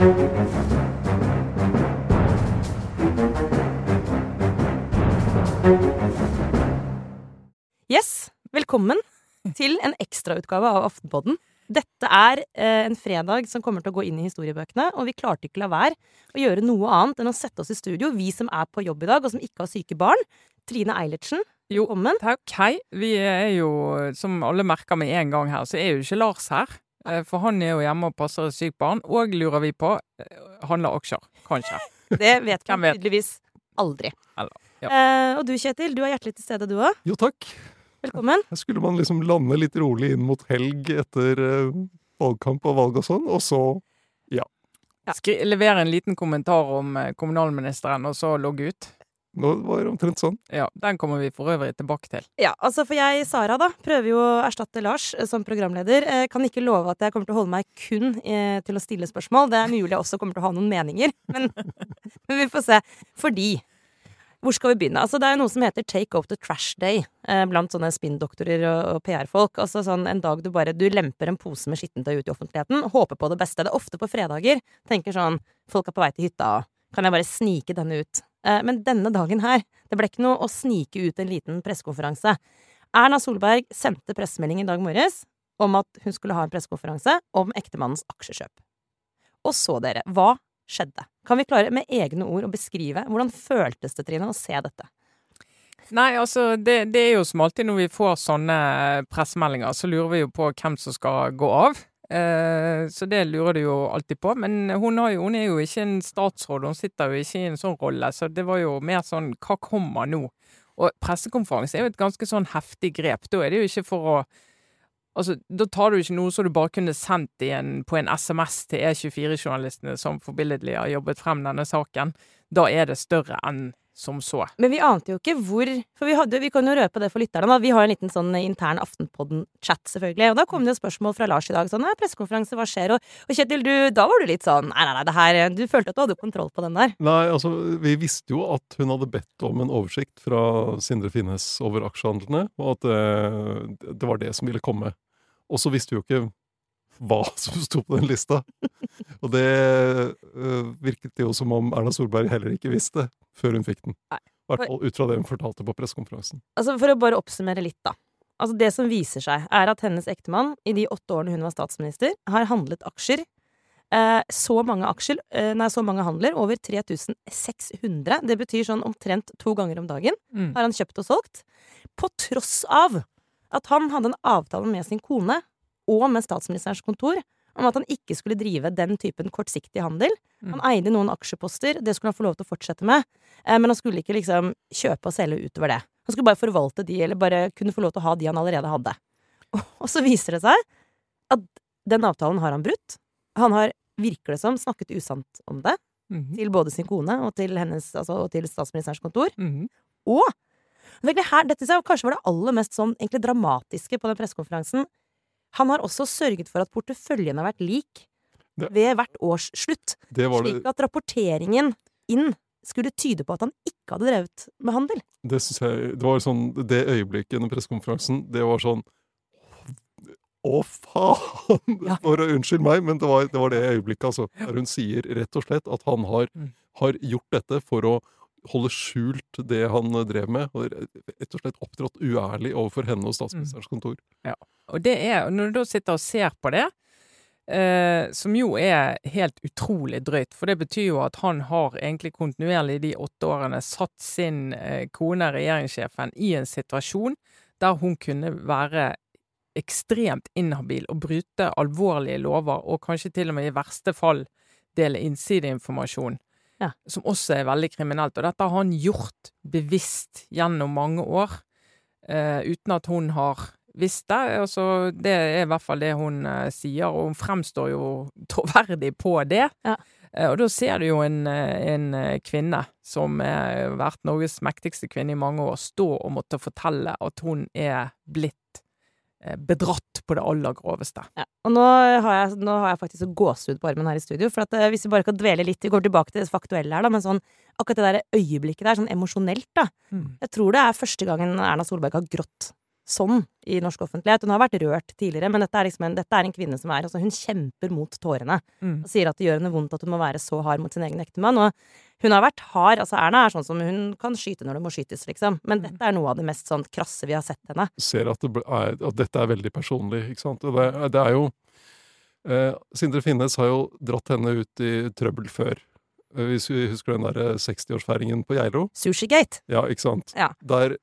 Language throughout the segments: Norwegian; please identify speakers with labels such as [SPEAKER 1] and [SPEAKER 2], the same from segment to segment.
[SPEAKER 1] Yes, velkommen til en ekstrautgave av Aftenpodden. Dette er eh, en fredag som kommer til å gå inn i historiebøkene, og vi klarte ikke la være å gjøre noe annet enn å sette oss i studio, vi som er på jobb i dag, og som ikke har syke barn. Trine Eilertsen,
[SPEAKER 2] Jo, takk. Hei. Vi er jo, som alle merker med en gang her, så er jo ikke Lars her. Eh, For han er jo hjemme og passer et sykt barn. Og lurer vi på eh, handler aksjer. Kanskje.
[SPEAKER 1] Det vet vi tydeligvis aldri.
[SPEAKER 2] Eller, ja.
[SPEAKER 1] Eh, og du Kjetil, du er hjertelig til stede, du òg.
[SPEAKER 3] Jo, takk.
[SPEAKER 1] Velkommen.
[SPEAKER 3] Her skulle man liksom lande litt rolig inn mot helg etter eh, valgkamp og valg og sånn, og så
[SPEAKER 1] Ja.
[SPEAKER 2] Skri levere en liten kommentar om eh, kommunalministeren, og så logge ut.
[SPEAKER 3] Nå var det omtrent sånn.
[SPEAKER 2] Ja, Den kommer vi for øvrig tilbake til.
[SPEAKER 1] Ja, altså for jeg, Sara, da, prøver jo å erstatte Lars eh, som programleder. Jeg kan ikke love at jeg kommer til å holde meg kun eh, til å stille spørsmål. Det er mulig jeg også kommer til å ha noen meninger, men, men vi får se. Fordi hvor skal vi begynne? Altså, det er jo noe som heter Take Out the Trash Day eh, blant sånne spinndoktorer og, og PR-folk. Altså sånn en dag du bare du lemper en pose med skittentøy ut i offentligheten, håper på det beste. Det er ofte på fredager. Tenker sånn Folk er på vei til hytta, kan jeg bare snike denne ut? Eh, men denne dagen her, det ble ikke noe å snike ut en liten pressekonferanse. Erna Solberg sendte pressemelding i dag morges om at hun skulle ha en pressekonferanse om ektemannens aksjekjøp. Og så, dere, hva skjedde? Kan vi klare med egne ord å beskrive hvordan føltes det, Trine, å se dette?
[SPEAKER 2] Nei, altså, det, det er jo som alltid når vi får sånne pressemeldinger, så lurer vi jo på hvem som skal gå av. Eh, så det lurer du jo alltid på. Men hun, jo, hun er jo ikke en statsråd, hun sitter jo ikke i en sånn rolle, så det var jo mer sånn hva kommer nå? Og pressekonferanse er jo et ganske sånn heftig grep. Da er det jo ikke for å Altså, da tar du ikke noe som du bare kunne sendt en, på en SMS til E24-journalistene som forbilledlig har jobbet frem denne saken. Da er det større enn som så.
[SPEAKER 1] Men vi ante jo ikke hvor For vi, hadde, vi kan jo røpe det for lytterne. Da. Vi har en liten sånn intern Aftenpodden-chat, selvfølgelig. Og da kom det jo spørsmål fra Lars i dag. Sånn, «Nei, pressekonferanse, hva skjer? Og, og Kjetil, du, da var du litt sånn Nei, nei, nei, det her Du følte at du hadde kontroll på den der?
[SPEAKER 3] Nei, altså, vi visste jo at hun hadde bedt om en oversikt fra Sindre Finnes over aksjehandlene, og at det, det var det som ville komme. Og så visste vi jo ikke hva som sto på den lista. Og det øh, virket jo som om Erna Solberg heller ikke visste før hun fikk den. I hvert fall ut fra det hun fortalte på pressekonferansen.
[SPEAKER 1] Altså, for å bare oppsummere litt, da. Altså, det som viser seg, er at hennes ektemann, i de åtte årene hun var statsminister, har handlet aksjer. Eh, så mange aksjer, eh, nei, så mange handler, over 3600. Det betyr sånn omtrent to ganger om dagen
[SPEAKER 2] Mm.
[SPEAKER 1] har han kjøpt og solgt. På tross av at han hadde en avtale med sin kone og med statsministerens kontor om at han ikke skulle drive den typen kortsiktig handel. Han eide noen aksjeposter, det skulle han få lov til å fortsette med, eh, men han skulle ikke liksom kjøpe og selge utover det. Han skulle bare forvalte de, eller bare kunne få lov til å ha de han allerede hadde. Og så viser det seg at den avtalen har han brutt. Han har, virker det som, snakket usant om det
[SPEAKER 2] Mhm.
[SPEAKER 1] til både sin kone og til, hennes, altså, og til statsministerens kontor.
[SPEAKER 2] Mhm.
[SPEAKER 1] Og her, dette kanskje var det aller mest sånn dramatiske på den pressekonferansen. Han har også sørget for at porteføljen har vært lik ved hvert års slutt.
[SPEAKER 3] Det var det,
[SPEAKER 1] Slik at rapporteringen inn skulle tyde på at han ikke hadde drevet med handel.
[SPEAKER 3] det synes jeg Det var sånn Det øyeblikket under pressekonferansen, det var sånn Å, faen!
[SPEAKER 1] Ja.
[SPEAKER 3] For Unnskyld meg, men det var, det var det øyeblikket, altså. Der hun sier rett og slett at han har,
[SPEAKER 2] Mm.
[SPEAKER 3] har gjort dette for å holde skjult det han drev med, og rett og slett opptrådt uærlig overfor henne og statsministerens kontor. Ja.
[SPEAKER 2] Og det er, når du da sitter og ser på det, eh, som jo er helt utrolig drøyt, for det betyr jo at han har egentlig kontinuerlig de åtte årene satt sin eh, kone, regjeringssjefen, i en situasjon der hun kunne være ekstremt inhabil og bryte alvorlige lover, og kanskje til og med i verste fall dele innsideinformasjon.
[SPEAKER 1] Ja.
[SPEAKER 2] Som også er veldig kriminelt. Og dette har han gjort bevisst gjennom mange år, eh, uten at hun har visst det. Altså, det er i hvert fall det hun eh, sier, og hun fremstår jo troverdig på det.
[SPEAKER 1] Ja.
[SPEAKER 2] Eh, og da ser du jo en, eh, en eh, kvinne som har vært Norges mektigste kvinne i mange år, stå og måtte fortelle at hun er blitt bedratt på det aller groveste.
[SPEAKER 1] Ja. Og nå har, jeg, nå har jeg faktisk gåsehud på armen her i studio. For at, eh, hvis vi bare kan dvele litt Vi går tilbake til det faktuelle her, da. Men sånn, akkurat det der øyeblikket der, sånn emosjonelt, da.
[SPEAKER 2] Mm.
[SPEAKER 1] Jeg tror det er første gangen Erna Solberg har grått sånn i norsk offentlighet. Hun har vært rørt tidligere, men dette er, liksom en, dette er en kvinne som er altså Hun kjemper mot tårene
[SPEAKER 2] Mm.
[SPEAKER 1] og sier at det gjør henne vondt at hun må være så hard mot sin egen ektemann. Og hun har vært hard. altså Erna er sånn som hun kan skyte når det må skytes, liksom. Men dette er noe av det mest sånn krasse vi har sett henne.
[SPEAKER 3] ser at, det er, at dette er veldig personlig, ikke sant. Det, det er jo eh, Sindre Finnes har jo dratt henne ut i trøbbel før. Eh, Hvis vi husker den der 60-årsfeiringen på Geilo.
[SPEAKER 1] Sushigate.
[SPEAKER 3] Ja, ikke sant?
[SPEAKER 1] Ja.
[SPEAKER 3] Der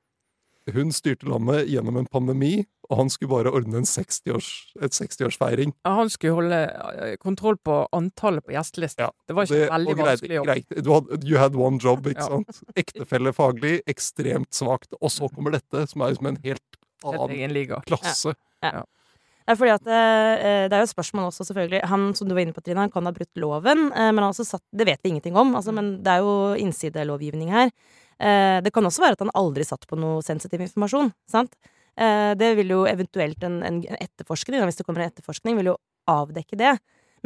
[SPEAKER 3] hun styrte landet gjennom en pandemi, og han skulle bare ordne en 60-års, et 60-årsfeiring.
[SPEAKER 2] Han skulle holde eh, kontroll på antallet på gjestelisten.
[SPEAKER 3] Ja,
[SPEAKER 2] det var ikke
[SPEAKER 3] Det-
[SPEAKER 2] veldig
[SPEAKER 3] greit-
[SPEAKER 2] vanskelig jobb.
[SPEAKER 3] greit. Du had, you had one job, ikke
[SPEAKER 2] Ja.
[SPEAKER 3] sant? Ektefellefaglig, ekstremt svakt. Og så kommer dette, som er liksom en helt annen
[SPEAKER 2] klasse. Ja.
[SPEAKER 3] klasse.
[SPEAKER 1] Det er fordi at eh, det er jo et spørsmål også, selvfølgelig. Han som du var inne på, Trine, han kan ha brutt loven, eh, men han har også satt Det vet vi ingenting om, altså, men det er jo innsidelovgivning her. Eh, det kan også være at han aldri satt på noe sensitiv informasjon, sant? Eh, det vil jo eventuelt en, en etterforskning, hvis det kommer en etterforskning, vil jo avdekke det.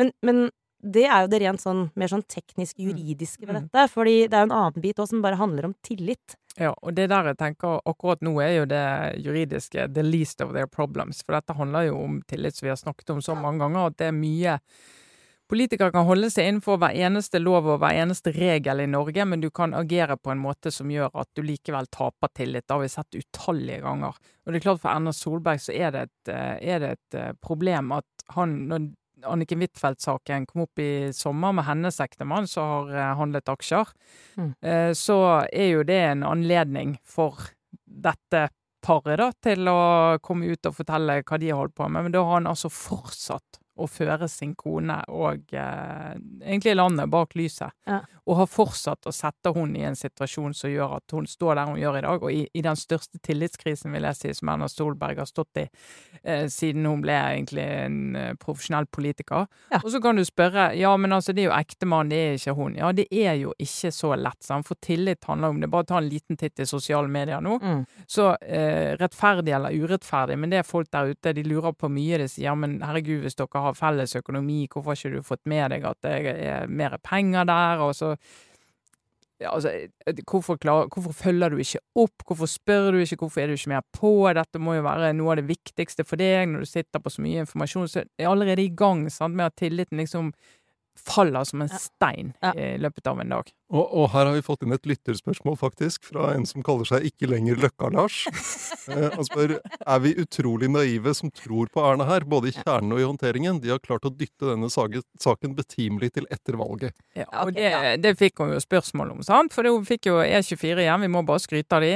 [SPEAKER 1] Men, men det er jo det rent sånn mer sånn teknisk juridiske ved
[SPEAKER 2] Mm.
[SPEAKER 1] dette, fordi det er jo en annen bit òg som bare handler om tillit.
[SPEAKER 2] Ja, og det der jeg tenker akkurat nå er jo det juridiske the least of their problems. For dette handler jo om tillit, som vi har snakket om så mange ganger, at det er mye Politikere kan holde seg innenfor hver eneste lov og hver eneste regel i Norge, men du kan agere på en måte som gjør at du likevel taper tillit. Det har vi sett utallige ganger. Og det er klart for Erna Solberg så er det et, eh, er det et eh, problem at han, når Anniken Huitfeldt-saken kom opp i sommer med hennes ektemann som har eh, handlet aksjer,
[SPEAKER 1] Mm.
[SPEAKER 2] så er jo det en anledning for dette paret da, til å komme ut og fortelle hva de har holdt på med. Men da har han altså fortsatt å føre sin kone og eh, egentlig landet bak lyset.
[SPEAKER 1] Ja.
[SPEAKER 2] Og har fortsatt å sette hun i en situasjon som gjør at hun står der hun gjør i dag, og i, i den største tillitskrisen, vil jeg si, som Erna Solberg har stått i eh, siden hun ble egentlig en eh, profesjonell politiker.
[SPEAKER 1] Ja.
[SPEAKER 2] Og så kan du spørre, ja, men altså, det er jo ektemann, det er ikke hun. Ja, det er jo ikke så lett, sant? for tillit handler om det. Bare ta en liten titt i sosiale medier nå.
[SPEAKER 1] Mm.
[SPEAKER 2] Så eh, rettferdig eller urettferdig, men det er folk der ute, de lurer på mye. De sier ja, men herregud, hvis dere har felles økonomi, hvorfor har ikke du fått med deg at det er mer penger der? Og så altså, eh, hvorfor, klarer, hvorfor følger du ikke opp? Hvorfor spør du ikke? Hvorfor er du ikke mer på? Dette må jo være noe av det viktigste for deg når du sitter på så mye informasjon. Så jeg er allerede i gang sant, med at tilliten liksom faller som en stein
[SPEAKER 1] Ja.
[SPEAKER 2] i løpet av en dag.
[SPEAKER 3] Og, og her har vi fått inn et lytterspørsmål, faktisk, fra en som kaller seg Ikke lenger Løkka-Lars. Eh, Han spør er vi utrolig naive som tror på Erna her, både i kjernen og i håndteringen. De har klart å dytte denne saken, betimelig til etter valget.
[SPEAKER 2] Ja,
[SPEAKER 1] Ja,
[SPEAKER 2] og det, det fikk hun jo spørsmål om, sant? For hun fikk jo E24 igjen, vi må bare skryte av de.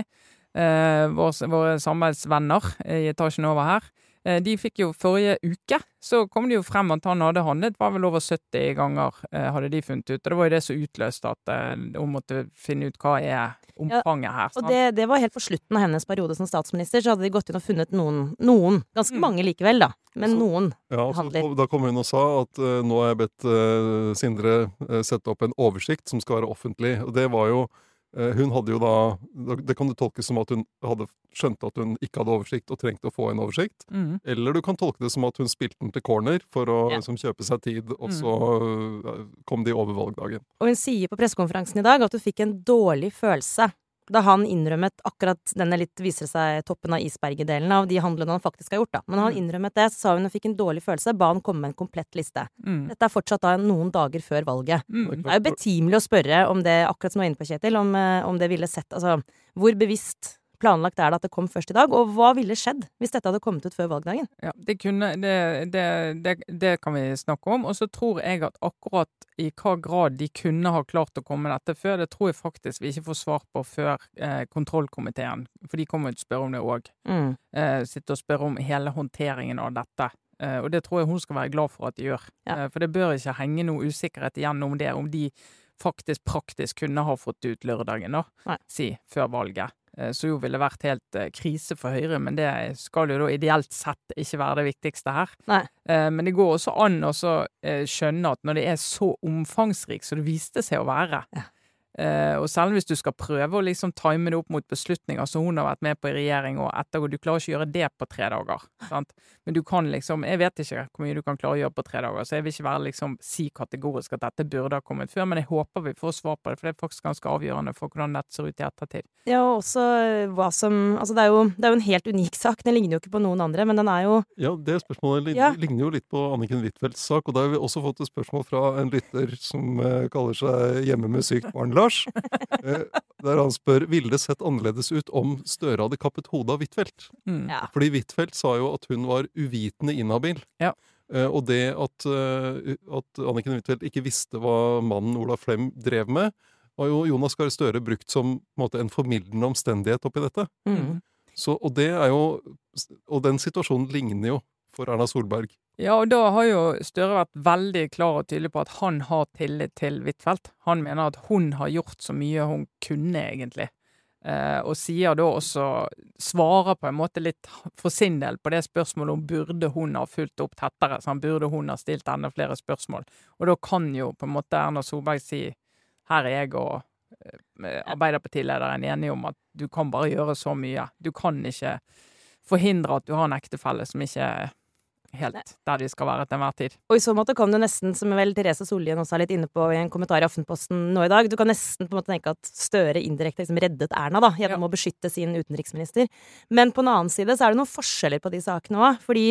[SPEAKER 2] Eh, våre, våre samarbeidsvenner i etasjen over her. Eh, de fikk jo forrige uke, så kom det jo frem at han hadde handlet, var vel over 70 ganger, eh, hadde de funnet ut. Og det var jo det som utløste at eh, hun måtte finne ut hva er omfanget her.
[SPEAKER 1] Og det, det var helt på slutten av hennes periode som statsminister, så hadde de gått inn og funnet noen, noen ganske
[SPEAKER 2] Mm.
[SPEAKER 1] mange likevel, da, men
[SPEAKER 3] Så-
[SPEAKER 1] noen.
[SPEAKER 3] Ja,
[SPEAKER 1] Handler.
[SPEAKER 3] Da kom hun og sa at uh, nå har jeg bedt uh, Sindre uh, sette opp en oversikt som skal være offentlig. Og det var jo eh, Hun hadde jo da Det kan du tolke som at hun hadde skjønt at hun ikke hadde oversikt og trengte å få en oversikt.
[SPEAKER 2] Mm.
[SPEAKER 3] Eller du kan tolke det som at hun spilte den til corner for å
[SPEAKER 1] Ja.
[SPEAKER 3] liksom, kjøpe seg tid, og
[SPEAKER 2] Mm.
[SPEAKER 3] så eh, kom de over valgdagen.
[SPEAKER 1] Og hun sier på pressekonferansen i dag at hun fikk en dårlig følelse da han innrømmet akkurat denne litt viser seg toppen av isberget-delen av de handlene han faktisk har gjort, da. Men han
[SPEAKER 2] Mm.
[SPEAKER 1] innrømmet det, så sa hun hun fikk en dårlig følelse, ba han komme med en komplett liste.
[SPEAKER 2] Mm.
[SPEAKER 1] Dette er fortsatt da noen dager før valget.
[SPEAKER 2] Mm.
[SPEAKER 1] Det er jo betimelig å spørre om det, akkurat som du var inne på, Kjetil, om, eh, om det ville sett Altså, hvor bevisst planlagt er det at det kom først i dag, og hva ville skjedd hvis dette hadde kommet ut før valgdagen?
[SPEAKER 2] Ja, det, kunne, det, det, det, kan vi snakke om. Og så tror jeg at akkurat i hva grad de kunne ha klart å komme dette før, det tror jeg faktisk vi ikke får svar på før eh, kontrollkomiteen. For de kommer jo til å spørre om det òg.
[SPEAKER 1] Mm.
[SPEAKER 2] Eh, sitter og spør om hele håndteringen av dette. Eh, og det tror jeg hun skal være glad for at de gjør.
[SPEAKER 1] Ja.
[SPEAKER 2] Eh, for det bør ikke henge noe usikkerhet igjen om det, om de faktisk praktisk kunne ha fått ut lørdagen, da,
[SPEAKER 1] Nei.
[SPEAKER 2] si, før valget. Eh, Så jo ville vært helt eh, krise for Høyre, men det skal jo da ideelt sett ikke være det viktigste her.
[SPEAKER 1] Nei.
[SPEAKER 2] Eh, Men det går også an å skjønne at når det er så omfangsrikt som det viste seg å være,
[SPEAKER 1] Ja.
[SPEAKER 2] Eh, og selv hvis du skal prøve å liksom time det opp mot beslutninger som hun har vært med på i regjering og ettergå, du klarer ikke å gjøre det på tre dager. Sant? Men du kan liksom Jeg vet ikke hvor mye du kan klare å gjøre på tre dager, så jeg vil ikke være liksom si kategorisk at dette burde ha kommet før, men jeg håper vi får svar på det, for det er faktisk ganske avgjørende for hvordan dette ser ut i ettertid.
[SPEAKER 1] Ja, og også eh, hva som Altså, det er, jo, det er jo en helt unik sak. Den ligner jo ikke på noen andre, men den er jo
[SPEAKER 3] Ja, det spørsmålet
[SPEAKER 1] Ja.
[SPEAKER 3] ligner jo litt på Anniken Huitfeldts sak, og da har vi også fått et spørsmål fra en lytter som eh, kaller seg Hjemme med sykt barn, Lars. Eh, der han spør ville det sett annerledes ut om Støre hadde kappet hodet av Huitfeldt.
[SPEAKER 2] Mm.
[SPEAKER 1] Ja.
[SPEAKER 3] Fordi Huitfeldt sa jo at hun var uvitende inhabil.
[SPEAKER 2] Ja.
[SPEAKER 3] Eh, og det at, eh, at Anniken Huitfeldt ikke visste hva mannen Ola Flem drev med, var jo Jonas Gahr Støre brukt som på en, måte, en formildende omstendighet oppi dette.
[SPEAKER 1] mm.
[SPEAKER 3] Så, og det er jo Og den situasjonen ligner jo for Erna Solberg.
[SPEAKER 2] Ja, og da har jo Støre vært veldig klar og tydelig på at han har tillit til Huitfeldt. Han mener at hun har gjort så mye hun kunne, egentlig. Eh, og sier da også Svarer på en måte litt for sin del på det spørsmålet om burde hun ha fulgt opp tettere. Så han burde hun ha stilt enda flere spørsmål. Og da kan jo på en måte Erna Solberg si her er jeg og eh, Arbeiderpartilederen enige om at du kan bare gjøre så mye. Du kan ikke forhindre at du har en ektefelle som ikke helt der de skal være til enhver tid.
[SPEAKER 1] Og i så måte kom det nesten, som vel Therese Sollien også er litt inne på i en kommentar i Aftenposten nå i dag, du kan nesten på en måte tenke at Støre indirekte liksom reddet Erna da, gjennom å beskytte sin utenriksminister. Men på en annen side så er det noen forskjeller på de sakene òg. Fordi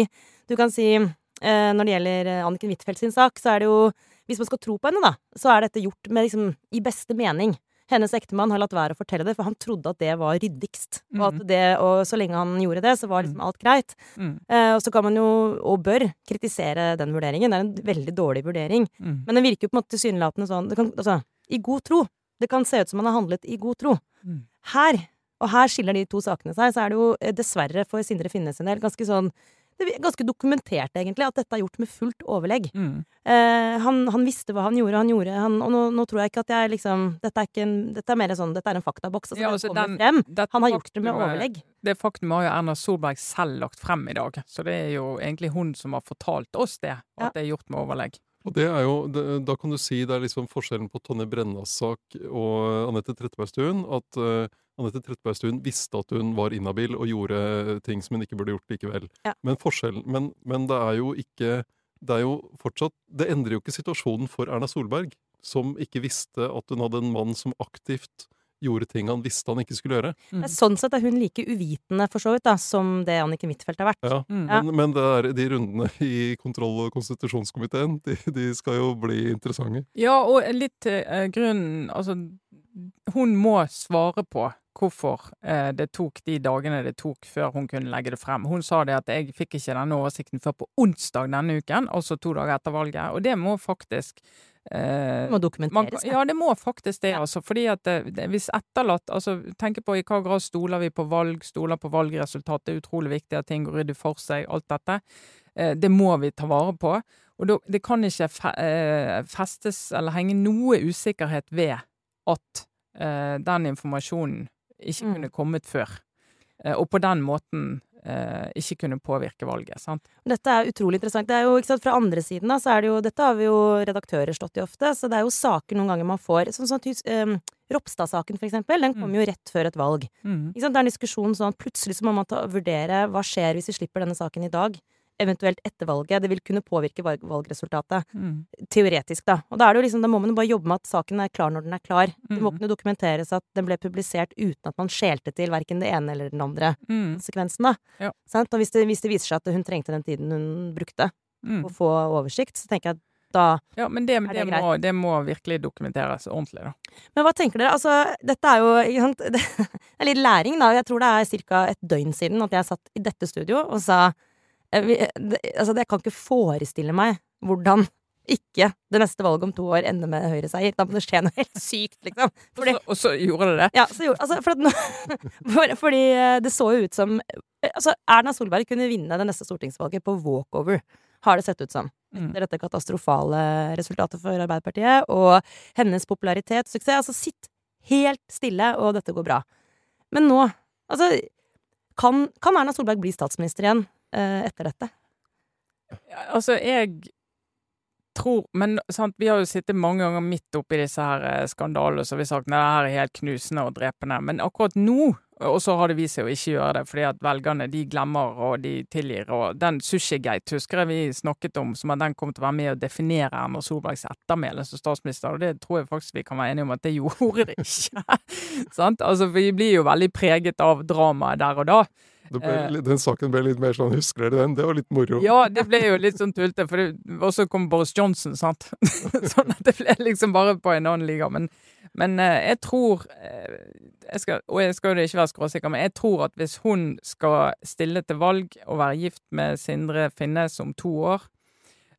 [SPEAKER 1] du kan si eh, når det gjelder eh, Anniken Huitfeldt sin sak, så er det jo Hvis man skal tro på henne, da, så er dette gjort med liksom i beste mening. Hennes ektemann har latt være å fortelle det, for han trodde at det var ryddigst. Og at det, og så lenge han gjorde det, så var liksom alt greit.
[SPEAKER 2] Mm.
[SPEAKER 1] Eh, og så kan man jo, og bør, kritisere den vurderingen. Det er en veldig dårlig vurdering.
[SPEAKER 2] Mm.
[SPEAKER 1] Men den virker jo på en måte tilsynelatende sånn det kan, altså, I god tro. Det kan se ut som man har handlet i god tro.
[SPEAKER 2] Mm.
[SPEAKER 1] Her, og her skiller de to sakene seg, så er det jo eh, dessverre for Sindre Finnes en del ganske sånn det er ganske dokumentert, egentlig, at dette er gjort med fullt overlegg.
[SPEAKER 2] Mm.
[SPEAKER 1] Eh, han, han visste hva han gjorde, han gjorde han, Og nå, nå tror jeg ikke at jeg liksom Dette er, en, dette er mer sånn Dette er en faktaboks. Altså,
[SPEAKER 2] Ja, altså, den-
[SPEAKER 1] frem. Han har gjort det med overlegg.
[SPEAKER 2] Det faktum har jo Erna Solberg selv lagt frem i dag, så det er jo egentlig hun som har fortalt oss det, at
[SPEAKER 1] Ja.
[SPEAKER 2] det er gjort med overlegg.
[SPEAKER 3] Og det er jo, det, Da kan du si det er liksom forskjellen på Tonje Brennas sak og Anette Trettebergstuen. At uh, Anette Trettebergstuen visste at hun var inhabil og gjorde ting som hun ikke burde gjort likevel.
[SPEAKER 1] Ja.
[SPEAKER 3] Men forskjellen, men, men det er jo ikke Det er jo fortsatt Det endrer jo ikke situasjonen for Erna Solberg, som ikke visste at hun hadde en mann som aktivt gjorde ting han visste han ikke skulle gjøre.
[SPEAKER 1] Mm. Sånn sett er hun like uvitende, for så vidt, da, som det Anniken Huitfeldt har vært.
[SPEAKER 3] Ja.
[SPEAKER 2] Mm.
[SPEAKER 1] Ja.
[SPEAKER 3] Men, men det er, de rundene i kontroll- og konstitusjonskomiteen, de, de skal jo bli interessante.
[SPEAKER 2] Ja, og litt eh, grunnen Altså, hun må svare på hvorfor eh, det tok de dagene det tok før hun kunne legge det frem. Hun sa det at jeg fikk ikke denne oversikten før på onsdag denne uken, altså to dager etter valget, og det må faktisk eh,
[SPEAKER 1] må dokumenteres.
[SPEAKER 2] Man, ja, det må faktisk det,
[SPEAKER 1] Ja.
[SPEAKER 2] altså. Fordi at det, det, hvis etterlatt Altså, tenk på i hva grad stoler vi på valg, stoler på valgresultat. Det er utrolig viktig at ting går ryddig for seg, alt dette. Eh, det må vi ta vare på. Og det, det kan ikke fe, eh, festes eller henge noe usikkerhet ved at eh, den informasjonen ikke
[SPEAKER 1] Mm.
[SPEAKER 2] kunne kommet før. Eh, og på den måten eh, ikke kunne påvirke valget. sant?
[SPEAKER 1] Dette er utrolig interessant. Det er jo, sant, Fra andre siden da, så er det jo Dette har vi jo redaktører stått i ofte, så det er jo saker noen ganger man får Sånn som tys- um, Ropstad-saken, for eksempel. Den kom
[SPEAKER 2] Mm.
[SPEAKER 1] jo rett før et valg.
[SPEAKER 2] Mm.
[SPEAKER 1] Det er en diskusjon sånn plutselig så må man ta, vurdere hva skjer hvis vi slipper denne saken i dag. Eventuelt etter valget. Det vil kunne påvirke valg, valgresultatet.
[SPEAKER 2] Mm.
[SPEAKER 1] Teoretisk, da. Og da er det jo liksom, da må man bare jobbe med at saken er klar når den er klar. Det må
[SPEAKER 2] Mm.
[SPEAKER 1] kunne dokumenteres at den ble publisert uten at man skjelte til verken det ene eller den andre
[SPEAKER 2] Mm.
[SPEAKER 1] sekvensen, da.
[SPEAKER 2] Ja.
[SPEAKER 1] Og hvis det, hvis det viser seg at hun trengte den tiden hun brukte
[SPEAKER 2] Mm.
[SPEAKER 1] å få oversikt, så tenker jeg at da
[SPEAKER 2] Ja, men det, det,
[SPEAKER 1] det
[SPEAKER 2] må, det må virkelig dokumenteres ordentlig, da.
[SPEAKER 1] Men hva tenker dere? Altså, dette er jo? Det er litt læring, da. Jeg tror det er ca. et døgn siden at jeg satt i dette studio og sa eh, vi- det, Altså, jeg kan ikke forestille meg hvordan ikke det neste valget om to år ender med høyreseier. Da må det skje noe helt sykt, liksom.
[SPEAKER 2] Og så, og så gjorde det det.
[SPEAKER 1] ja, så gjorde, altså, for nå, for, fordi eh, det så jo ut som eh, Altså, Erna Solberg kunne vinne det neste stortingsvalget på walkover, har det sett ut som.
[SPEAKER 2] Mm.
[SPEAKER 1] Etter dette katastrofale resultatet for Arbeiderpartiet, og hennes popularitet, suksess. Altså, sitt helt stille, og dette går bra. Men nå Altså, kan, kan Erna Solberg bli statsminister igjen eh, etter dette?
[SPEAKER 2] Altså, jeg tror Men sant, vi har jo sittet mange ganger midt oppi disse her eh, skandalene, så vi har sagt nei, det her er helt knusende og drepende. Men akkurat nå og så har det vist seg å ikke gjøre det, fordi at velgerne de glemmer og de tilgir. Og den Sushigate husker jeg vi snakket om, som at den kom til å være med å definere Erna Solbergs ettermæle som statsminister, og det tror jeg faktisk vi kan være enige om at det gjorde det ikke. Altså, vi blir jo veldig preget av dramaet der og da.
[SPEAKER 3] Ble, den saken ble litt mer sånn Husker dere den? Det var litt moro.
[SPEAKER 2] Ja, det ble jo litt sånn tullete, for Og så kom Boris Johnson, sant. sånn at det ble liksom bare på en annen liga. Men, men jeg tror jeg skal, og jeg skal jo ikke være skråsikker, men jeg tror at hvis hun skal stille til valg og være gift med Sindre Finnes om to år,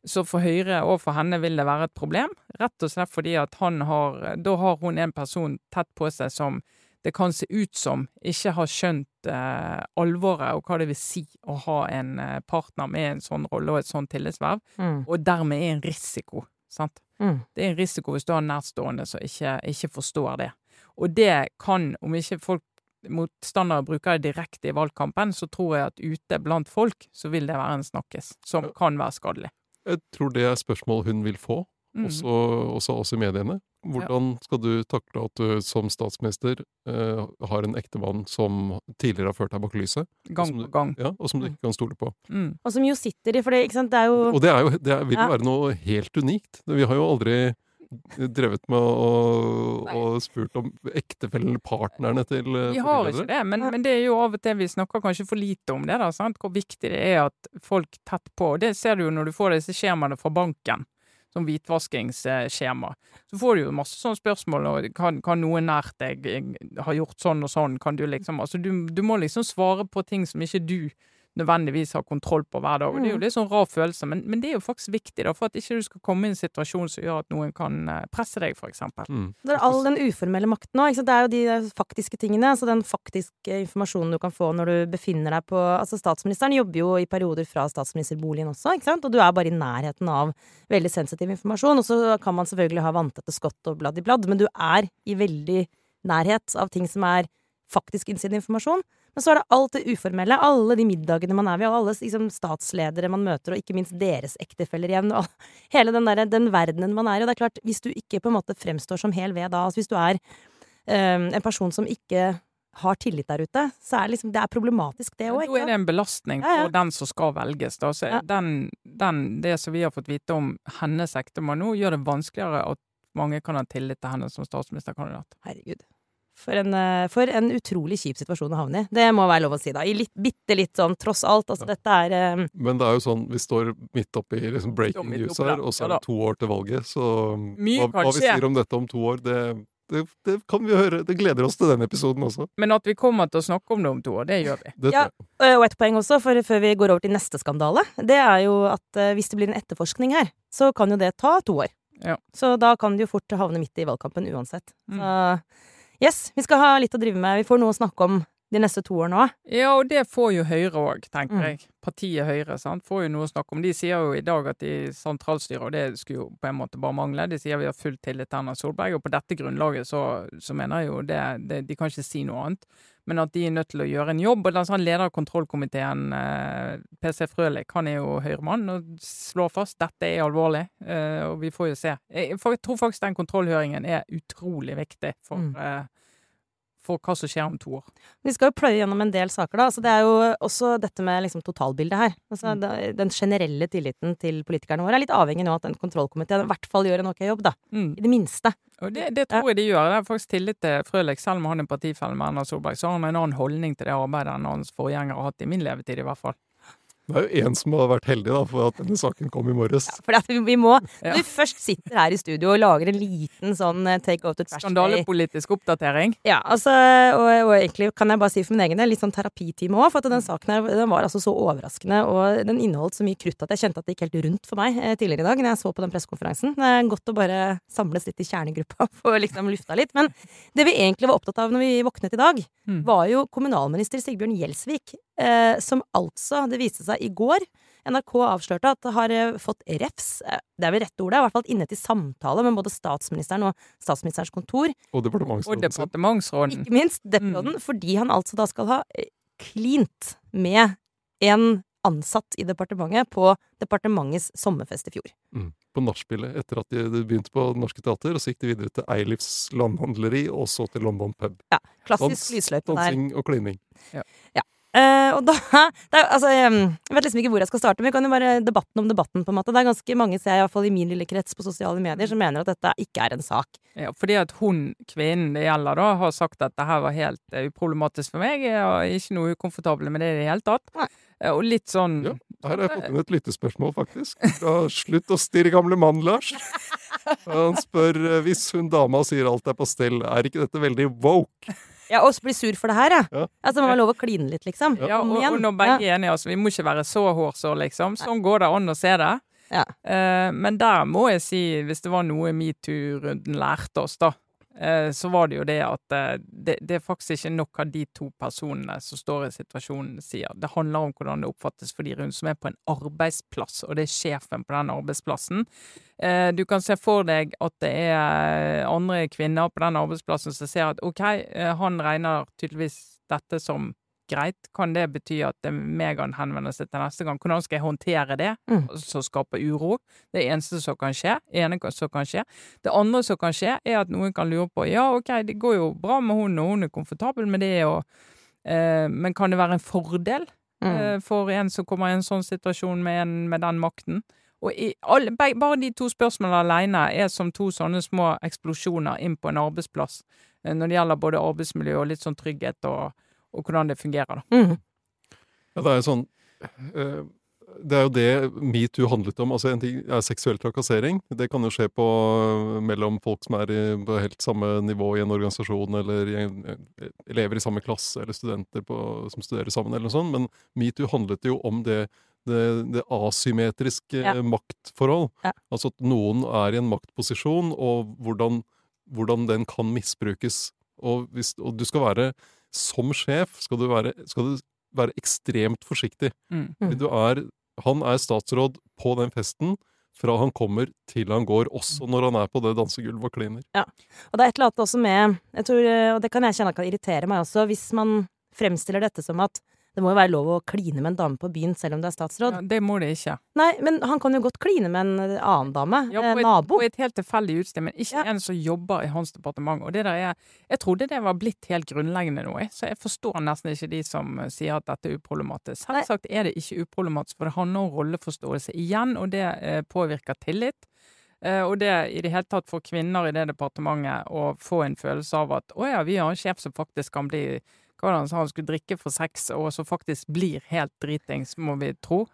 [SPEAKER 2] så for Høyre og for henne vil det være et problem. Rett og slett fordi at han har Da har hun en person tett på seg som det kan se ut som ikke har skjønt eh, alvoret og hva det vil si å ha en eh, partner med en sånn rolle og et sånn tillitsverv, mm. og dermed er en risiko. Sant? Mm. Det er en risiko hvis du har nærstående som ikke, ikke forstår det. Og det kan, om ikke folk motstandere bruker det direkte i valgkampen, så tror jeg at ute blant folk så vil det være en snakkes som kan være skadelig.
[SPEAKER 3] Jeg tror det er spørsmål hun vil få, mm. også, også oss i mediene. Hvordan skal du takle at du som statsminister eh, har en ektemann som tidligere har ført deg bak lyset?
[SPEAKER 2] Gang på gang.
[SPEAKER 3] Ja, og som du mm. ikke kan stole på.
[SPEAKER 1] Mm. Og som jo sitter i, for det, ikke sant, det er jo
[SPEAKER 3] Og det, er jo, det vil jo ja. være noe helt unikt. Vi har jo aldri drevet med å, og spurt om ektefellen partnerne til
[SPEAKER 2] eh, Vi har ikke det, men, men, det er jo av og til vi snakker kanskje for lite om det. da, sant? Hvor viktig det er at folk tett på Det ser du jo når du får disse skjemaene fra banken, som hvitvaskingsskjema. Så får du jo masse sånne spørsmål og kan, kan noen nært deg ha gjort sånn og sånn? Kan du liksom Altså, du, du må liksom svare på ting som ikke du nødvendigvis har kontroll på hver dag. Og Det er jo mm. litt sånn rar følelse, men, men, det er jo faktisk viktig da, for at ikke du skal komme i en situasjon som gjør at noen kan eh, presse deg, f.eks. Mm.
[SPEAKER 1] Det er all den uformelle makten òg. Det er jo de faktiske tingene. altså Den faktiske informasjonen du kan få når du befinner deg på altså Statsministeren jobber jo i perioder fra statsministerboligen også, ikke sant? og du er bare i nærheten av veldig sensitiv informasjon. Og så kan man selvfølgelig ha vanntette skott og bladd i bladd, men du er i veldig nærhet av ting som er faktisk innsideinformasjon. Men så er det alt det uformelle. Alle de middagene man er ved, og alle liksom, statsledere man møter, og ikke minst deres ektefeller igjen. Og hele den, der, den verdenen man er i. Og det er klart, hvis du ikke på en måte fremstår som hel ved da, altså hvis du er um, en person som ikke har tillit der ute, så er det liksom, det er problematisk, det òg.
[SPEAKER 2] Da er det en belastning for ja, ja. den som skal velges. Da. Så ja. den, den, det som vi har fått vite om hennes ektemann nå, gjør det vanskeligere at mange kan ha tillit til henne som statsministerkandidat.
[SPEAKER 1] Herregud. For en, eh, for en, utrolig kjip situasjon å havne i. Det må være lov å si, da. I litt, bitte litt sånn tross alt. Altså, ja. dette er um...
[SPEAKER 3] Men det er jo sånn, vi står midt oppi liksom breaking news her, og så er det to år til valget, så hva, hva, vi sier om dette om to år, det, det, det, kan vi høre. Det gleder oss til den episoden også.
[SPEAKER 2] Men at vi kommer til å snakke om det om to år, det gjør vi.
[SPEAKER 1] Det ja, og et poeng også, for før vi går over til neste skandale, det er jo at uh, hvis det blir en etterforskning her, så kan jo det ta to år. Ja. Så da kan det jo fort havne midt i valgkampen uansett. Mm. Så Yes, vi skal ha litt å drive med. Vi får noe å snakke om de neste to årene òg.
[SPEAKER 2] Ja, og det får jo Høyre òg, tenker mm. jeg. Partiet Høyre sant? får jo noe å snakke om. De sier jo i dag at de sentralstyrer, og det skulle jo på en måte bare mangle, de sier vi har full tillit til Erna Solberg, og på dette grunnlaget så, så mener jeg jo det, det, De kan ikke si noe annet, men at de er nødt til å gjøre en jobb. Og den sånn leder av kontrollkomiteen, eh, PC Frølik, han er jo Høyre-mann og slår fast dette er alvorlig, eh, og vi får jo se. Jeg, jeg, tror faktisk den kontrollhøringen er utrolig viktig for mm. eh, for hva som skjer om to år.
[SPEAKER 1] Vi skal jo pløye gjennom en del saker, da. Altså, det er jo også dette med liksom, totalbildet her. Altså, mm. Den generelle tilliten til politikerne våre er litt avhengig nå av at den kontrollkomiteen i hvert fall gjør en ok jobb, da. Mm. I det minste.
[SPEAKER 2] Og det, det tror jeg de gjør. Det er faktisk tillit til Frølich. Selv om han er partifelle med Erna Solberg, så har han en annen holdning til det arbeidet enn hans forgjengere har hatt i min levetid, i hvert fall.
[SPEAKER 3] Det er jo én som har vært heldig da, for at denne saken kom i morges. Ja,
[SPEAKER 1] for vi må, Når vi først sitter her i studio og lager en liten sånn eh, take out to trash
[SPEAKER 2] Skandalepolitisk oppdatering?
[SPEAKER 1] Ja, altså, og, og, egentlig kan jeg bare si for min egen del, litt sånn terapitime òg. For at den saken her den var altså så overraskende, og den inneholdt så mye krutt at jeg kjente at det gikk helt rundt for meg eh, tidligere i dag når jeg så på den pressekonferansen. Det er godt å bare samles litt i kjernegruppa for liksom lufta litt. Men det vi egentlig var opptatt av når vi våknet i dag, mm. var jo kommunalminister Sigbjørn Gjelsvik Eh, som altså, det viste seg i går NRK avslørte at det har eh, fått refs, eh, det er vel rette ordet, i hvert fall inne til samtale med både statsministeren og statsministerens kontor.
[SPEAKER 3] Og departementsråden.
[SPEAKER 2] Og departementsråden.
[SPEAKER 1] Ikke minst departementsråden, mm. fordi han altså da skal ha klint med en ansatt i departementet på departementets sommerfest i fjor.
[SPEAKER 3] Mm. På nachspielet, etter at de, begynte på Det Norske Teater, og så gikk de videre til Eilifs landhandleri, og så til London pub.
[SPEAKER 1] Ja, Klassisk
[SPEAKER 3] Dans,
[SPEAKER 1] lysløype der.
[SPEAKER 3] Dansing og klining.
[SPEAKER 1] Eh, og da det er, altså, Jeg vet liksom ikke hvor jeg skal starte, men vi kan jo bare debatten om debatten. på en måte. Det er ganske mange, ser jeg, i hvert fall i min lille krets på sosiale medier, som mener at dette ikke er en sak.
[SPEAKER 2] Ja, fordi at hun, kvinnen det gjelder, da, har sagt at det her var helt eh, uproblematisk for meg. Jeg er ikke noe ukomfortabel med det i det hele tatt.
[SPEAKER 1] Nei.
[SPEAKER 2] Eh, Og litt sånn
[SPEAKER 3] Ja, Her har jeg fått inn et lyttespørsmål, faktisk. Fra Slutt å stirre gamle mann, Lars. Han spør hvis hun dama sier alt er på stell, er ikke dette veldig woke?
[SPEAKER 1] Ja, Og bli sur for det her, ja.
[SPEAKER 3] Ja.
[SPEAKER 1] Altså, man må lov å kline litt, liksom.
[SPEAKER 2] Ja, og, og når begge er enige, altså, vi må ikke være så hårsår, liksom. Sånn går det an å se det.
[SPEAKER 1] Ja.
[SPEAKER 2] Uh, men der må jeg si, hvis det var noe metoo-runden lærte oss, da, så var det jo det at eh, det, det er faktisk ikke nok av de to personene som står i situasjonen, sier. Det handler om hvordan det oppfattes for de rundt som er på en arbeidsplass, og det er sjefen på den arbeidsplassen. Eh, du kan se for deg at det er andre kvinner på den arbeidsplassen som ser at OK, eh, han regner tydeligvis dette som greit. Kan det bety at det er meg han henvender seg til neste gang? Hvordan skal jeg håndtere det,
[SPEAKER 1] Mm.
[SPEAKER 2] som skaper uro? Det eneste som kan skje. ene som kan skje. Det andre som kan skje, er at noen kan lure på ja, OK, det går jo bra med hun, og hun er komfortabel med det, og, eh, men kan det være en fordel
[SPEAKER 1] Mm.
[SPEAKER 2] eh, for en som kommer i en sånn situasjon med, en, med den makten? Og i alle, bare de to spørsmålene alene er som to sånne små eksplosjoner inn på en arbeidsplass eh, når det gjelder både arbeidsmiljø og litt sånn trygghet og, og hvordan det fungerer, da.
[SPEAKER 1] Mm.
[SPEAKER 3] Ja, det er jo sånn eh, Det er jo det metoo handlet om. Altså En ting er seksuell trakassering. Det kan jo skje på, mellom folk som er i, på helt samme nivå i en organisasjon, eller i en, elever i samme klasse, eller studenter på, som studerer sammen, eller noe sånt. Men metoo handlet jo om det, det, det asymmetriske
[SPEAKER 1] Ja.
[SPEAKER 3] maktforhold.
[SPEAKER 1] Ja.
[SPEAKER 3] Altså at noen er i en maktposisjon, og hvordan, hvordan den kan misbrukes. Og, hvis, og du skal være Som sjef skal du være, skal du være ekstremt forsiktig.
[SPEAKER 2] Mm.
[SPEAKER 1] Mm.
[SPEAKER 3] Du er, han er statsråd på den festen fra han kommer til han går, også når han er på det dansegulvet og kliner.
[SPEAKER 1] Og det er et eller annet også med jeg tror, Og det kan jeg kjenne kan irritere meg også, hvis man fremstiller dette som at det må jo være lov å kline med en dame på byen selv om du er statsråd.
[SPEAKER 2] Ja, det må det ikke.
[SPEAKER 1] Nei, men han kan jo godt kline med en eh, annen dame.
[SPEAKER 2] Ja,
[SPEAKER 1] eh,
[SPEAKER 2] på, et,
[SPEAKER 1] nabo.
[SPEAKER 2] på et helt tilfeldig utsted, men ikke
[SPEAKER 1] Ja.
[SPEAKER 2] en som jobber i hans departement. Og det der er, jeg trodde det var blitt helt grunnleggende nå, jeg. så jeg forstår nesten ikke de som eh, sier at dette er uproblematisk. Selvsagt er det ikke uproblematisk, for det handler om rolleforståelse igjen, og det eh, påvirker tillit. Og det i det hele tatt for kvinner i det departementet å få en følelse av at å ja, vi har en sjef som faktisk kan bli hva var det han sa, han skulle drikke for sex, og som faktisk blir helt dritings, må vi tro,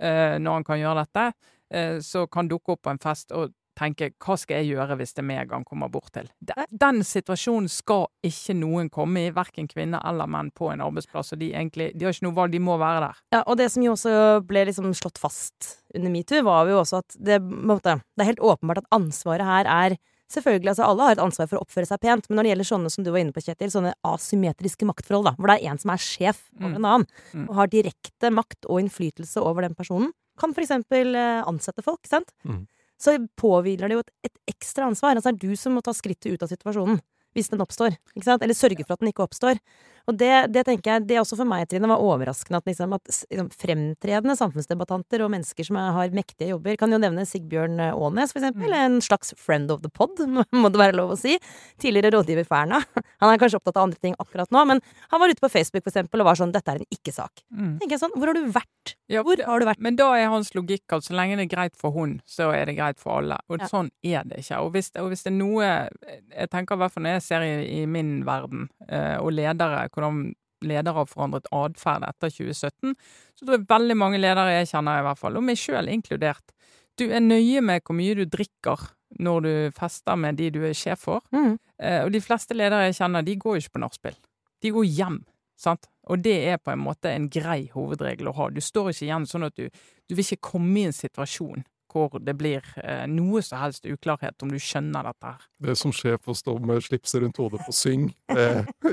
[SPEAKER 2] eh, når han kan gjøre dette, eh, så kan dukke opp på en fest og tenke hva skal jeg gjøre hvis det er meg han kommer bort til? Den, den situasjonen skal ikke noen komme i, verken kvinner eller menn på en arbeidsplass, og de, egentlig, de har ikke noe valg, de må være der.
[SPEAKER 1] Ja, og det som jo også ble liksom slått fast under metoo, var jo også at det, måte, det er helt åpenbart at ansvaret her er Selvfølgelig, altså Alle har et ansvar for å oppføre seg pent, men når det gjelder sånne som du var inne på, Kjetil, sånne asymmetriske maktforhold, da, hvor det er en som er sjef over
[SPEAKER 2] Mm.
[SPEAKER 1] en annen,
[SPEAKER 2] Mm.
[SPEAKER 1] og har direkte makt og innflytelse over den personen, kan for eksempel eh, ansette folk, sant?
[SPEAKER 3] Mm.
[SPEAKER 1] Så påhviler det jo et, et ekstra ansvar. Altså det er du som må ta skrittet ut av situasjonen. Hvis den oppstår. Eller sørge for at den ikke oppstår. Og det, det tenker jeg, det også for meg, Trine, var overraskende at, liksom, at liksom, fremtredende samfunnsdebattanter og mennesker som er, har mektige jobber, kan jo nevne Sigbjørn Aanes, for eksempel. En slags friend of the pod, må det være lov å si. Tidligere rådgiver for Erna. Han er kanskje opptatt av andre ting akkurat nå, men han var ute på Facebook for eksempel, og var sånn 'dette er en ikke-sak'.
[SPEAKER 2] Mm.
[SPEAKER 1] Tenker jeg sånn, Hvor har du vært?
[SPEAKER 2] Ja,
[SPEAKER 1] Hvor har du vært?
[SPEAKER 2] Men da er hans logikk at så lenge det er greit for hun, så er det greit for alle. Og
[SPEAKER 1] Ja.
[SPEAKER 2] sånn er det ikke. Og hvis, og hvis det er noe Jeg tenker i hvert fall når jeg ser i, i min verden, eh, og ledere, hvordan ledere har forandret atferd etter 2017, så tror jeg veldig mange ledere jeg kjenner, i hvert fall, og meg sjøl inkludert, du er nøye med hvor mye du drikker når du fester med de du er sjef for.
[SPEAKER 1] Mm.
[SPEAKER 2] Eh, og de fleste ledere jeg kjenner, de går jo ikke på nachspiel. De går hjem. Sant? Og det er på en måte en grei hovedregel å ha. Du står ikke igjen sånn at du, du vil ikke komme i en situasjon hvor det blir eh, noe som helst uklarhet om du skjønner dette her.
[SPEAKER 3] Det som som sjef å stå med slipset rundt hodet på syng. Det,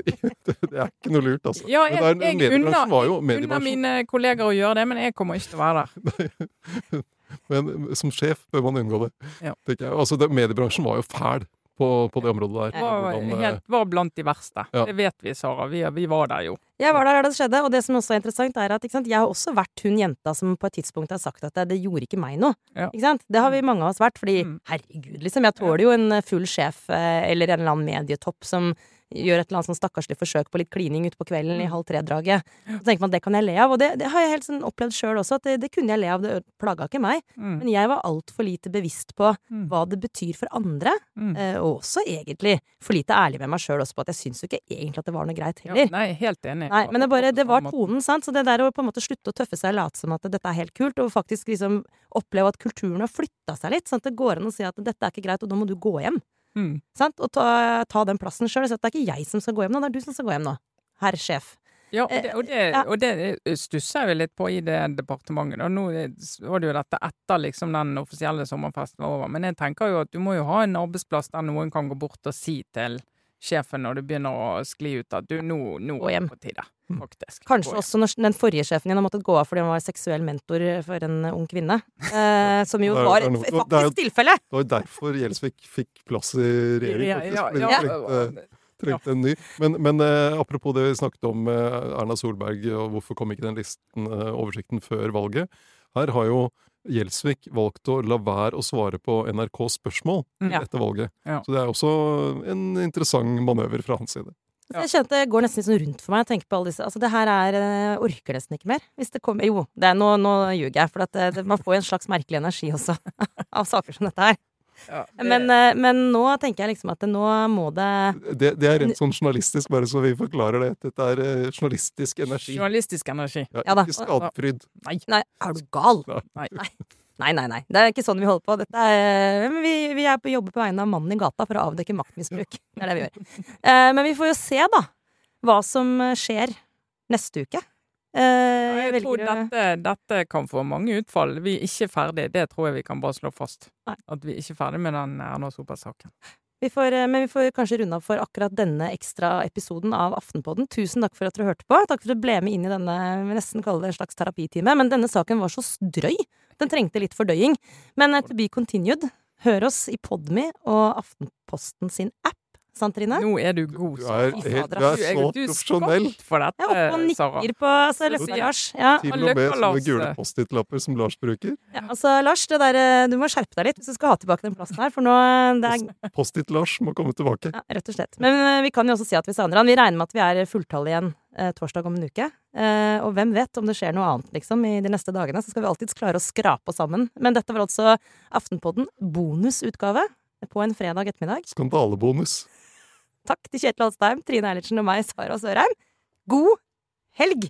[SPEAKER 3] det, det er ikke noe lurt, altså.
[SPEAKER 2] Ja, jeg,
[SPEAKER 3] det er-
[SPEAKER 2] jeg unner, unner mine kolleger å gjøre det, men jeg kommer ikke til å være der.
[SPEAKER 3] Men som sjef bør man unngå det.
[SPEAKER 2] Ja.
[SPEAKER 3] tenker jeg. Altså, det, mediebransjen var jo fæl på, på det området der.
[SPEAKER 2] Var,
[SPEAKER 3] Hvordan, eh,
[SPEAKER 2] helt, var blant de verste.
[SPEAKER 3] Ja.
[SPEAKER 2] Det vet vi, Sara. Vi, vi var der jo.
[SPEAKER 1] Jeg var der da det skjedde, og det som også er interessant, er at ikke sant, jeg har også vært hun jenta som på et tidspunkt har sagt at det, det gjorde ikke meg noe.
[SPEAKER 2] Ja.
[SPEAKER 1] Ikke sant? Det har vi mange av oss vært, fordi
[SPEAKER 2] Mm.
[SPEAKER 1] herregud, liksom. Jeg tåler jo en full sjef eh, eller en eller annen medietopp som gjør et eller annet sånn stakkarslig forsøk på litt klining ute på kvelden i
[SPEAKER 2] Mm.
[SPEAKER 1] halv tre-draget. Så tenker man at det kan jeg le av, og det, det har jeg helt sånn opplevd sjøl også, at det, det kunne jeg le av, det plaga ikke meg.
[SPEAKER 2] Mm.
[SPEAKER 1] Men jeg var altfor lite bevisst på
[SPEAKER 2] Mm.
[SPEAKER 1] hva det betyr for andre,
[SPEAKER 2] Mm.
[SPEAKER 1] eh, og også egentlig for lite ærlig med meg sjøl også på at jeg syns jo ikke egentlig at det var noe greit
[SPEAKER 2] Ja,
[SPEAKER 1] heller.
[SPEAKER 2] nei, helt enig.
[SPEAKER 1] Nei, men det, bare, det var tonen, sant. Så det der å på en måte slutte å tøffe seg og late som at dette er helt kult, og faktisk liksom oppleve at kulturen har flytta seg litt, sånn at det går an å si at dette er ikke greit, og nå må du gå hjem.
[SPEAKER 2] Mm.
[SPEAKER 1] Sant? Og ta, ta den plassen sjøl. Så det er ikke jeg som skal gå hjem nå, det er du som skal gå hjem nå. Herr sjef.
[SPEAKER 2] Ja, og det, og det, og det stusser jeg jo litt på i det departementet. Og nå var det jo dette etter liksom den offisielle sommerfesten var over. Men jeg tenker jo at du må jo ha en arbeidsplass der noen kan gå bort og si til sjefen når du begynner å skli ut at du, nå, nå er det på tide, faktisk.
[SPEAKER 1] Kanskje også når den forrige sjefen din har måttet gå av fordi han var seksuell mentor for en ung kvinne. Eh, som jo
[SPEAKER 3] Det er-
[SPEAKER 1] var et faktisk tilfelle!
[SPEAKER 3] Det var jo derfor Gjelsvik fikk plass i regjering,
[SPEAKER 2] Ja,
[SPEAKER 3] faktisk. trengte, trengte en ny. Men, men eh, apropos det vi snakket om eh, Erna Solberg, og hvorfor kom ikke den listen, eh, oversikten, før valget? Her har jo Gjelsvik valgt å la være å svare på NRKs spørsmål
[SPEAKER 2] Mm.
[SPEAKER 3] Etter valget.
[SPEAKER 2] Ja.
[SPEAKER 3] Så det er også en interessant manøver fra hans side.
[SPEAKER 1] Så jeg kjente det går nesten litt sånn rundt for meg. Jeg tenker på alle disse Altså, det her er eh, Orker nesten ikke mer. Hvis det kommer Jo, det er, nå, nå ljuger jeg, for at det, det, man får jo en slags merkelig energi også av saker som dette her.
[SPEAKER 2] Ja, det-
[SPEAKER 1] Men, eh, men nå tenker jeg liksom at det, nå må det
[SPEAKER 3] Det, det er rent sånn journalistisk, bare så vi forklarer det. Dette er eh, journalistisk energi.
[SPEAKER 2] Journalistisk energi.
[SPEAKER 3] Ja,
[SPEAKER 1] Ja
[SPEAKER 3] ikke skadefryd.
[SPEAKER 1] Nei, er du gal?
[SPEAKER 2] Nei.
[SPEAKER 1] Nei, nei, nei. nei. Det er ikke sånn vi holder på. Dette er, men vi, vi er på jobber på vegne av mannen i gata for å avdekke maktmisbruk. Det er det vi gjør. Eh, men vi får jo se, da, hva som skjer neste uke. Eh,
[SPEAKER 2] Jeg
[SPEAKER 1] jeg
[SPEAKER 2] tror dette, dette kan få mange utfall. Vi er ikke ferdig, det tror jeg vi kan bare slå fast.
[SPEAKER 1] Nei.
[SPEAKER 2] At vi er ikke ferdig med den Erna Solberg-saken.
[SPEAKER 1] Vi får, eh, men vi får kanskje runde av for akkurat denne ekstra episoden av Aftenpodden. Tusen takk for at dere hørte på. Takk for at du ble med inn i denne vi nesten kaller det en slags terapitime. Men denne saken var så drøy. Den trengte litt fordøying. Men eh, to be continued. Hør oss i Podme og Aftenposten sin app. Sant, Trine?
[SPEAKER 2] Nå er du god,
[SPEAKER 3] Du er,
[SPEAKER 1] fader,
[SPEAKER 3] du er så profesjonell.
[SPEAKER 1] Jeg er oppe og nikker på altså,
[SPEAKER 2] Så
[SPEAKER 1] Løkka-Lars. Ja,
[SPEAKER 3] Til og med sånne gule. Post-It-lapper som Lars bruker.
[SPEAKER 1] ja, altså Lars, det der, eh, du må skjerpe deg litt hvis du skal ha tilbake den plassen her, for nå eh, er
[SPEAKER 3] Post-It-Lars må komme tilbake.
[SPEAKER 1] Ja, rett og slett. Men eh, vi kan jo også si at vi savner han. Vi regner med at vi er fulltallige igjen eh, torsdag om en uke. Eh, og hvem vet om det skjer noe annet, liksom, i de neste dagene. Så skal vi alltids klare å skrape oss sammen. Men dette var altså Aftenpodden bonusutgave på en fredag ettermiddag.
[SPEAKER 3] Skandalebonus.
[SPEAKER 1] Takk til Kjetil Alstheim, Trine Eilertsen og meg, Sara Sørheim. God helg!